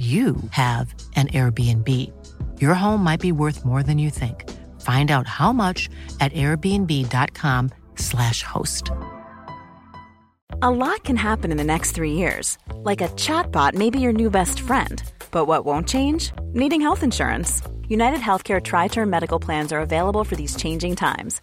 you have an Airbnb. Your home might be worth more than you think. Find out how much at airbnb.com/slash host. A lot can happen in the next three years. Like a chatbot may be your new best friend. But what won't change? Needing health insurance. United Healthcare Tri Term Medical Plans are available for these changing times.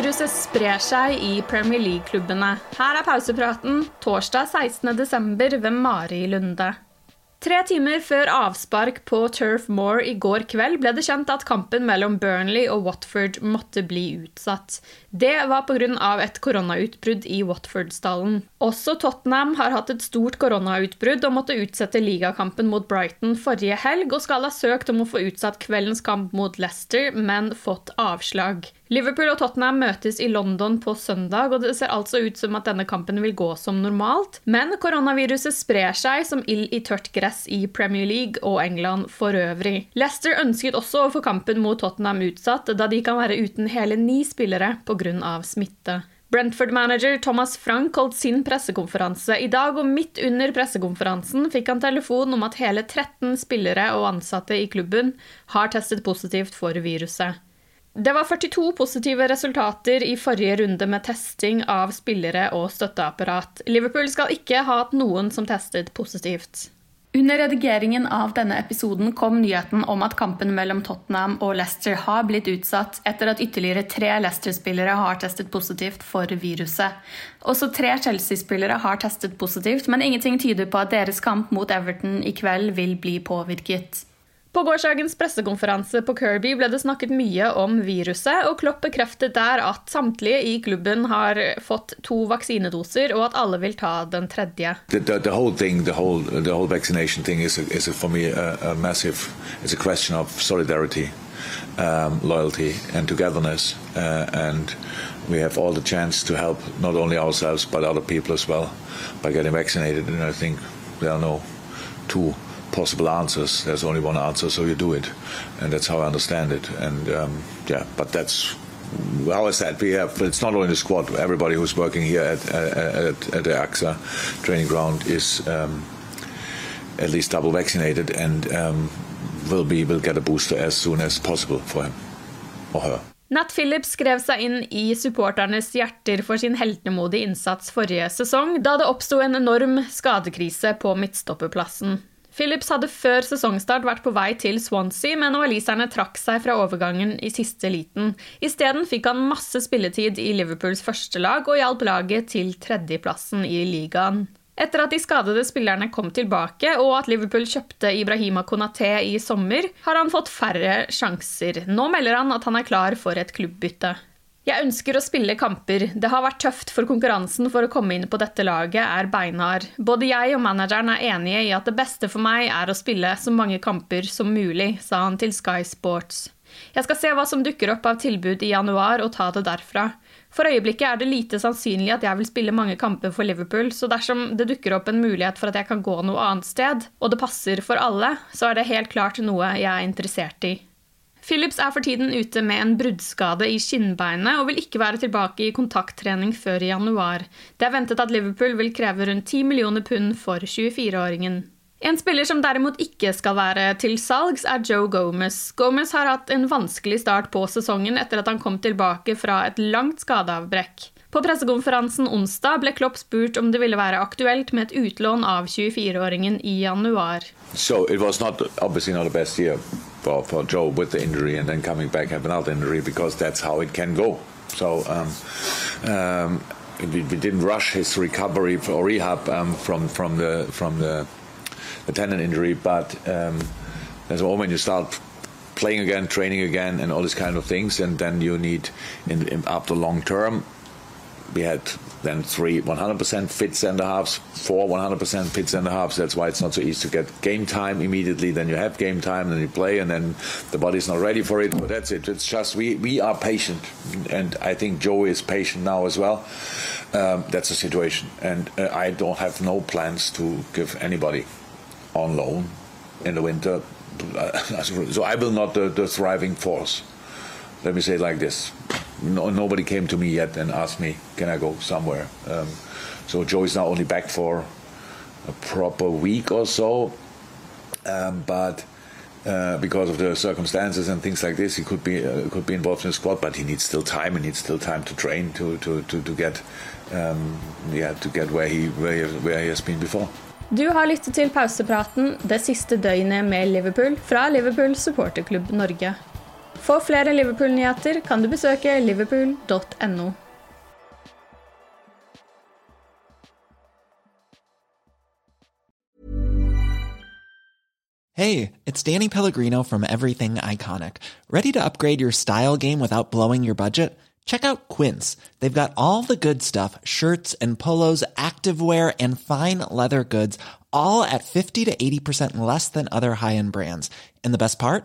Koronaviruset sprer seg i Premier League-klubbene. Her er pausepraten torsdag 16.12. ved Mari Lunde. Tre timer før avspark på Turf Moor i går kveld ble det kjent at kampen mellom Burnley og Watford måtte bli utsatt. Det var pga. et koronautbrudd i Watford-stallen. Også Tottenham har hatt et stort koronautbrudd og måtte utsette ligakampen mot Brighton forrige helg, og skal ha søkt om å få utsatt kveldens kamp mot Leicester, men fått avslag. Liverpool og Tottenham møtes i London på søndag, og det ser altså ut som at denne kampen vil gå som normalt. Men koronaviruset sprer seg som ild i tørt gress i Premier League og England for øvrig. Leicester ønsket også å få kampen mot Tottenham utsatt, da de kan være uten hele ni spillere pga. smitte. Brentford-manager Thomas Frank holdt sin pressekonferanse i dag, og midt under pressekonferansen fikk han telefon om at hele 13 spillere og ansatte i klubben har testet positivt for viruset. Det var 42 positive resultater i forrige runde med testing av spillere og støtteapparat. Liverpool skal ikke ha hatt noen som testet positivt. Under redigeringen av denne episoden kom nyheten om at kampen mellom Tottenham og Leicester har blitt utsatt etter at ytterligere tre Leicester-spillere har testet positivt for viruset. Også tre Chelsea-spillere har testet positivt, men ingenting tyder på at deres kamp mot Everton i kveld vil bli påvirket. På gårsdagens pressekonferanse på Kirby ble det snakket mye om viruset, og Klopp bekreftet der at samtlige i klubben har fått to vaksinedoser, og at alle vil ta den tredje. The, the, the whole thing, the whole, the whole for me a, a massive, it's a question of solidarity, um, loyalty and togetherness, uh, and we have all the chance to help not only ourselves but other people as well by getting vaccinated, and I possible answers. There's only one answer, so you do it, and that's how I understand it. And um, yeah, but that's how I said we have. It's not only the squad. Everybody who's working here at at, at the AXA training ground is um, at least double vaccinated and um, will be will get a booster as soon as possible for him or her. Nat Phillips skrev seg inn i supporternes hjerter for sin heltemodige innsats forrige sesong, da det oppsto en enorm skadekrise på midtstopperplassen. Phillips hadde før sesongstart vært på vei til Swansea, men waliserne trakk seg fra overgangen i siste liten. Isteden fikk han masse spilletid i Liverpools første lag og hjalp laget til tredjeplassen i ligaen. Etter at de skadede spillerne kom tilbake, og at Liverpool kjøpte Ibrahima Konaté i sommer, har han fått færre sjanser. Nå melder han at han er klar for et klubbbytte. Jeg ønsker å spille kamper. Det har vært tøft, for konkurransen for å komme inn på dette laget er beinhard. Både jeg og manageren er enige i at det beste for meg er å spille så mange kamper som mulig, sa han til Sky Sports. Jeg skal se hva som dukker opp av tilbud i januar, og ta det derfra. For øyeblikket er det lite sannsynlig at jeg vil spille mange kamper for Liverpool, så dersom det dukker opp en mulighet for at jeg kan gå noe annet sted, og det passer for alle, så er det helt klart noe jeg er interessert i. Phillips er for tiden ute med en bruddskade i skinnbeinet og vil ikke være tilbake i kontakttrening før i januar. Det er ventet at Liverpool vil kreve rundt 10 millioner pund for 24-åringen. En spiller som derimot ikke skal være til salgs, er Joe Gomez. Gomez har hatt en vanskelig start på sesongen etter at han kom tilbake fra et langt skadeavbrekk. På pressekonferansen onsdag ble Klopp spurt om det ville være aktuelt med et utlån av 24-åringen i januar. So it was not obviously not for, for Joe with the injury and then coming back have another injury because that's how it can go. So um, um, we, we, didn't rush his recovery or rehab um, from from the from the, the tendon injury, but um, there's a moment you start playing again, training again, and all these kind of things, and then you need in, in after long term we had then three 100% fit center halves, four 100% fit center halves. That's why it's not so easy to get game time immediately. Then you have game time, then you play, and then the body's not ready for it. But that's it. It's just we we are patient, and I think Joe is patient now as well. Um, that's the situation, and uh, I don't have no plans to give anybody on loan in the winter. So I will not the, the thriving force. Let me say it like this no, nobody came to me yet and asked me, can I go somewhere? Um, so Joe is now only back for a proper week or so, um, but uh, because of the circumstances and things like this, he could be uh, could be involved in the squad, but he needs still time. He needs still time to train to to, to, to get um, yeah to get where he where he, where he has been before. Du har lyttet til pausepraten det siste døgnet med Liverpool fra Liverpool supporterklubb Norge. For flere Liverpool-nyheter kan du besøke liverpool.no. Hey, it's Danny Pellegrino from Everything Iconic. Ready to upgrade your style game without blowing your budget? Check out Quince. They've got all the good stuff shirts and polos, activewear, and fine leather goods, all at 50 to 80% less than other high end brands. And the best part?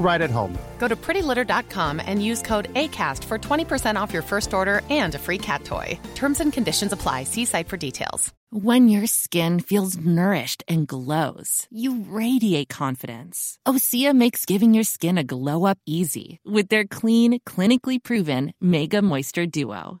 right at home. Go to prettylitter.com and use code ACAST for 20% off your first order and a free cat toy. Terms and conditions apply. See site for details. When your skin feels nourished and glows, you radiate confidence. Osea makes giving your skin a glow up easy with their clean, clinically proven Mega Moisture Duo.